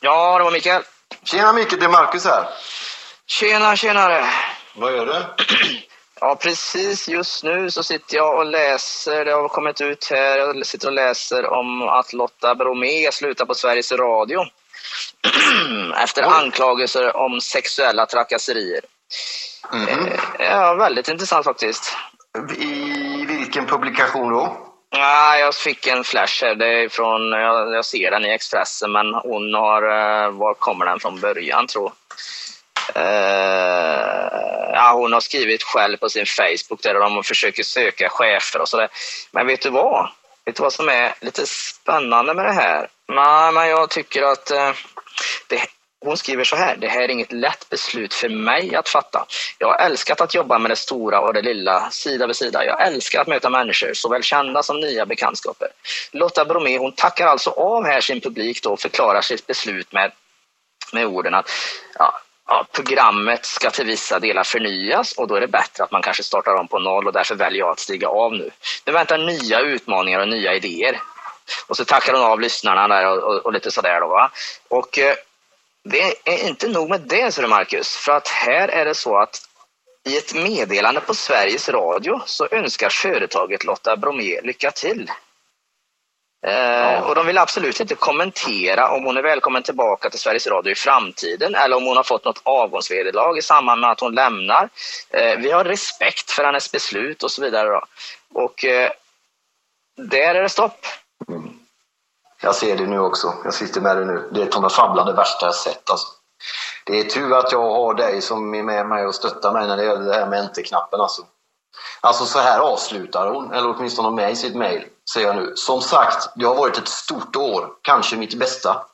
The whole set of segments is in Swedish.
Ja, det var Mikael. Tjena Mikael, det är Marcus här. Tjena, tjenare. Vad gör du? Ja, precis just nu så sitter jag och läser, det har kommit ut här, jag sitter och läser om att Lotta Bromé slutar på Sveriges Radio. Efter Oj. anklagelser om sexuella trakasserier. Mhm. Ja, väldigt intressant faktiskt. I vilken publikation då? Ah, jag fick en flash här, det är från, jag, jag ser den i Expressen, men hon har, eh, var kommer den från början tror Uh, ja, hon har skrivit själv på sin Facebook där de försöker söka chefer och sådär. Men vet du vad? Vet du vad som är lite spännande med det här? Nej, men jag tycker att uh, det, hon skriver så här. Det här är inget lätt beslut för mig att fatta. Jag har älskat att jobba med det stora och det lilla sida vid sida. Jag älskar att möta människor, såväl kända som nya bekantskaper. Lotta Bromé hon tackar alltså av här sin publik då och förklarar sitt beslut med, med orden att ja, ja, programmet ska till vissa delar förnyas och då är det bättre att man kanske startar om på noll och därför väljer jag att stiga av nu. Nu väntar nya utmaningar och nya idéer. Och så tackar hon av lyssnarna där och, och, och lite sådär då. Va? Och eh, det är inte nog med det, så det Marcus. För att här är det så att i ett meddelande på Sveriges Radio så önskar företaget Lotta Bromé lycka till. Eh, och de vill absolut inte kommentera om hon är välkommen tillbaka till Sveriges Radio i framtiden eller om hon har fått något avgångsvederlag i samband med att hon lämnar. Eh, vi har respekt för hennes beslut och så vidare. Då. Och eh, där är det stopp. Jag ser det nu också. Jag sitter med det nu. Det är Tommy Fabblan det värsta jag sett alltså. Det är tur att jag har dig som är med mig och stöttar mig när det gäller det här med enter-knappen alltså. Alltså så här avslutar hon, eller åtminstone med i sitt mejl, säger jag nu. Som sagt, det har varit ett stort år, kanske mitt bästa.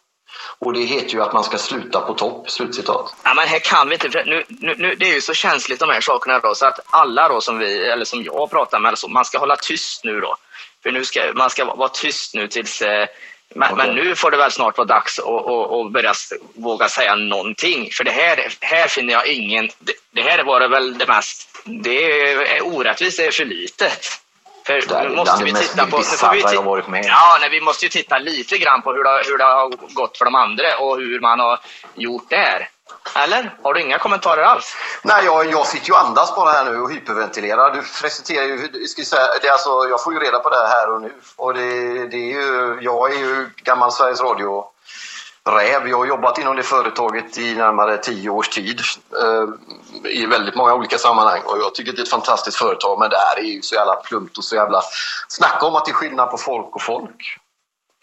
Och det heter ju att man ska sluta på topp, slutcitat. Ja, men här kan vi inte, för nu, nu, nu, det är ju så känsligt de här sakerna då, så att alla då som vi, eller som jag pratar med, alltså, man ska hålla tyst nu då. För nu ska, man ska vara tyst nu tills, eh, men, men nu får det väl snart vara dags att, att, att börja våga säga någonting. För det här, här finner jag ingen, det, det här var det väl det mest, det är orättvist, det är för litet. För Det nu måste vi titta på... nu får vi jag ti- har varit med om. Ja, nej, vi måste ju titta lite grann på hur det, hur det har gått för de andra och hur man har gjort där. Eller? Har du inga kommentarer alls? Nej, jag, jag sitter ju och andas bara här nu och hyperventilerar. Du presenterar ju, ska jag, säga, det alltså, jag får ju reda på det här, och nu. Och det, det är ju, jag är ju gammal Sveriges Radio räv. Jag har jobbat inom det företaget i närmare tio års tid eh, i väldigt många olika sammanhang och jag tycker det är ett fantastiskt företag men det här är ju så jävla plumpt och så jävla... Snacka om att det är skillnad på folk och folk.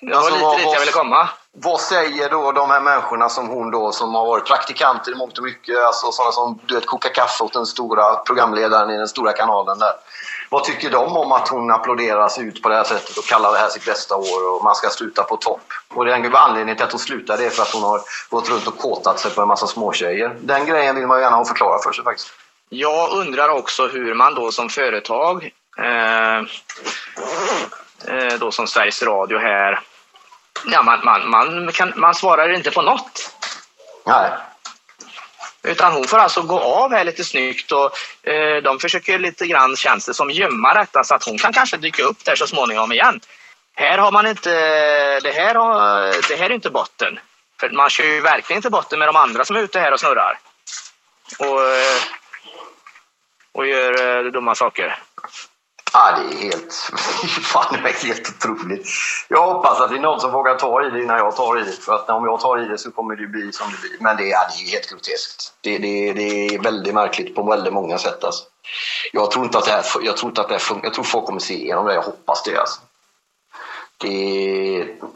Det var Alltså, lite dit jag ville komma. Vad säger då de här människorna som hon då som har varit praktikanter i mångt och mycket, alltså sådana som du vet, kokar kaffe åt den stora programledaren i den stora kanalen där. Vad tycker de om att hon applåderas ut på det här sättet och kallar det här sitt bästa år och man ska sluta på topp? Och den anledningen till att hon slutar det är för att hon har gått runt och kåtat sig på en massa småtjejer. Den grejen vill man ju gärna ha förklara för sig faktiskt. Jag undrar också hur man då som företag, eh, eh då som Sveriges Radio här, ja, man, man, man, kan, man svarar inte på något. Nej. Utan hon får alltså gå av här lite snyggt och eh, de försöker lite grann, känns det som, gömma detta så att hon kan kanske dyka upp där så småningom igen. Här har man inte, det här, har, det här är inte botten. För man kör ju verkligen inte botten med de andra som är ute här och snurrar. Och, eh, och gör eh, dumma saker. Ja, det är helt... Fan, det är helt otroligt. Jag hoppas att det är någon som vågar ta i det innan jag tar i det. För att om jag tar i det så kommer det bli som det blir. Men det är, ja, det är helt groteskt. Det, det, det är väldigt märkligt på väldigt många sätt. Alltså. Jag tror inte att det här, jag tror inte att det här funkar. Jag tror folk kommer se igenom det. Jag hoppas det. Alltså. Det... Ja,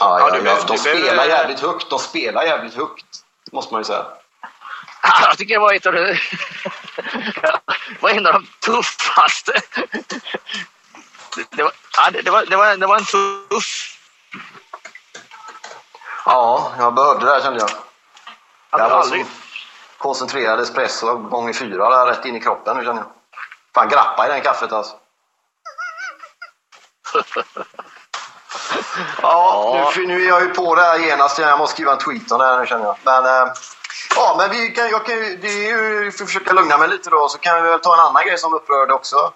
Ja, ja, du ja, behöver- de spelar jävligt högt. De spelar jävligt högt. Måste man ju säga. Jag tycker det var ett av de, var en av de tuffaste. Det var, ja, det, var, det, var, det var en tuff... Ja, jag behövde det här kände jag. Jag var aldrig, koncentrerad espresso gånger fyra där rätt in i kroppen nu känner jag. Fan grappa i den kaffet alltså. Ja, nu, nu är jag ju på det här genast. Jag måste skriva en tweet om det här nu känner jag. Men, eh, ja, men vi kan, jag kan, ju- det är ju för att försöka lugna mig lite då så kan vi väl ta en annan grej som upprörde också.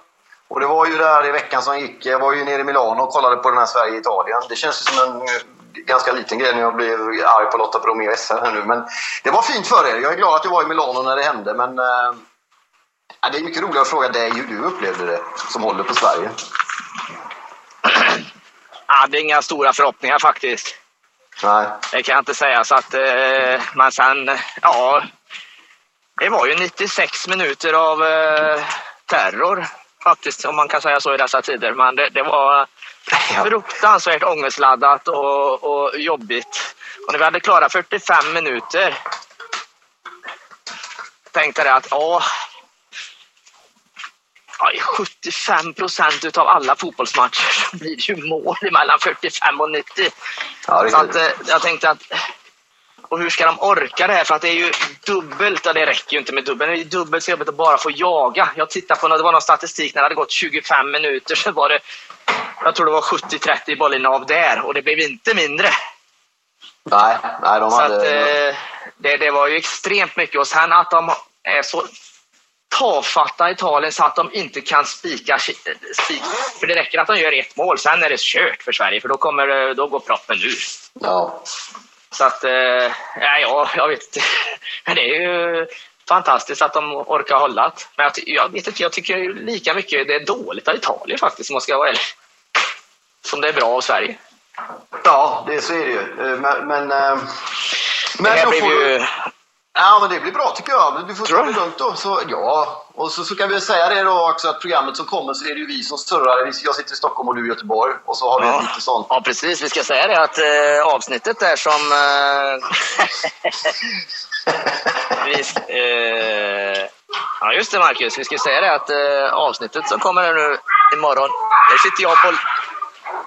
Och det var ju där i veckan som gick. Jag var ju nere i Milano och kollade på den här Sverige-Italien. Det känns ju som en eh, ganska liten grej när jag blev arg på Lotta Bromé och SR här nu. Men det var fint för er. Jag är glad att jag var i Milano när det hände. Men äh, det är mycket roligare att fråga dig hur du upplevde det som håller på Sverige. Jag hade inga stora förhoppningar faktiskt. Nej. Det kan jag inte säga. Så att, eh, men sen, ja. Det var ju 96 minuter av eh, terror faktiskt, om man kan säga så i dessa tider. Men det, det var fruktansvärt ångestladdat och, och jobbigt. Och när vi hade klarat 45 minuter tänkte jag att ja, i 75 procent av alla fotbollsmatcher så blir det ju mål mellan 45 och 90. Ja, Så att, eh, jag tänkte att och hur ska de orka det här? För att det är ju dubbelt, och det räcker ju inte med dubbelt, det är dubbelt så jobbigt att bara få jaga. Jag tittade på, det var någon statistik när det hade gått 25 minuter så var det, jag tror det var 70-30 bollinnehav där och det blev inte mindre. Nej, nej, de Så hade... att, eh, det, det var ju extremt mycket och sen att de är så tafatta i Italien så att de inte kan spika, spika. För det räcker att de gör ett mål, sen är det kört för Sverige för då, kommer, det- då går proppen ur. Ja. Så att, eh, ja, ja, jag vet inte. Men det är ju fantastiskt att de orkar hålla det. Men jag, jag vet inte, jag tycker ju lika mycket det är dåligt av Italien faktiskt, om man ska vara ärlig. Som det är bra av Sverige. ja, det så är det ju. Eh, Men... men eh, det här blev ju... Ja, men det blir bra tycker jag. Du får Tror ta du? det lugnt då. Så, ja, och så, så kan vi säga det då också att programmet som kommer så är det ju vi som surrar. Jag sitter i Stockholm och du i Göteborg. Och så har vi Ja. lite sånt. Ja, precis. Vi ska säga det att eh, avsnittet där som... Eh, vi, eh, ja, just det Marcus. Vi ska säga det att eh, avsnittet som kommer nu imorgon. Där sitter jag på...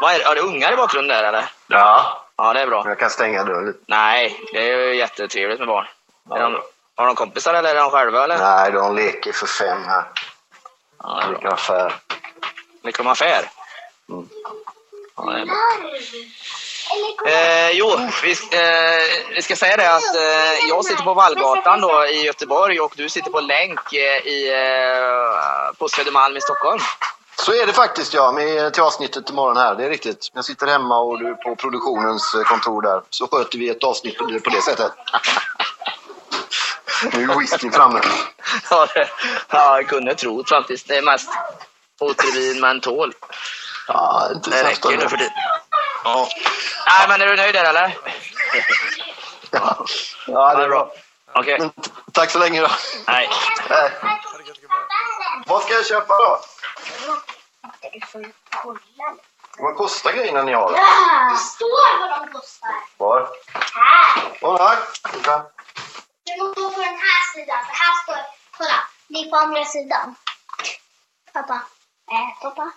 Vad är? Har det ungar i bakgrunden där eller? Ja. Ja, det är bra. Jag kan stänga dörren. Nej, det är ju jättetrevligt med barn. De, har de kompisar eller är de själva? Eller? Nej, de leker för fem här. Ja. Vilken affär. Leker de affär? Mm. Ja. Eh, jo, vi, eh, vi ska säga det att eh, jag sitter på Vallgatan då i Göteborg och du sitter på länk eh, i, eh, på Södermalm i Stockholm. Så är det faktiskt ja, med till avsnittet imorgon här. Det är riktigt. Jag sitter hemma och du är på produktionens eh, kontor där. Så sköter vi ett avsnitt på det sättet. Nu är whiskyn framme. Ja, det- ja, jag kunde tro faktiskt. Det är mest Otrivin mentol. Ja, inte Det räcker nu för tiden. Ja. Nej, men är du nöjd där eller? Ja, ja det är bra. Okej. T- tack så länge då. Nej. Nej. Vad ska jag köpa då? Vad kostar grejerna ni har? Det står vad de kostar. Var? Här. Den här sidan. För här står, kolla, det är på andra sidan. Pappa. Eh, pappa.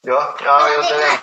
Ja, ja, jag ser det.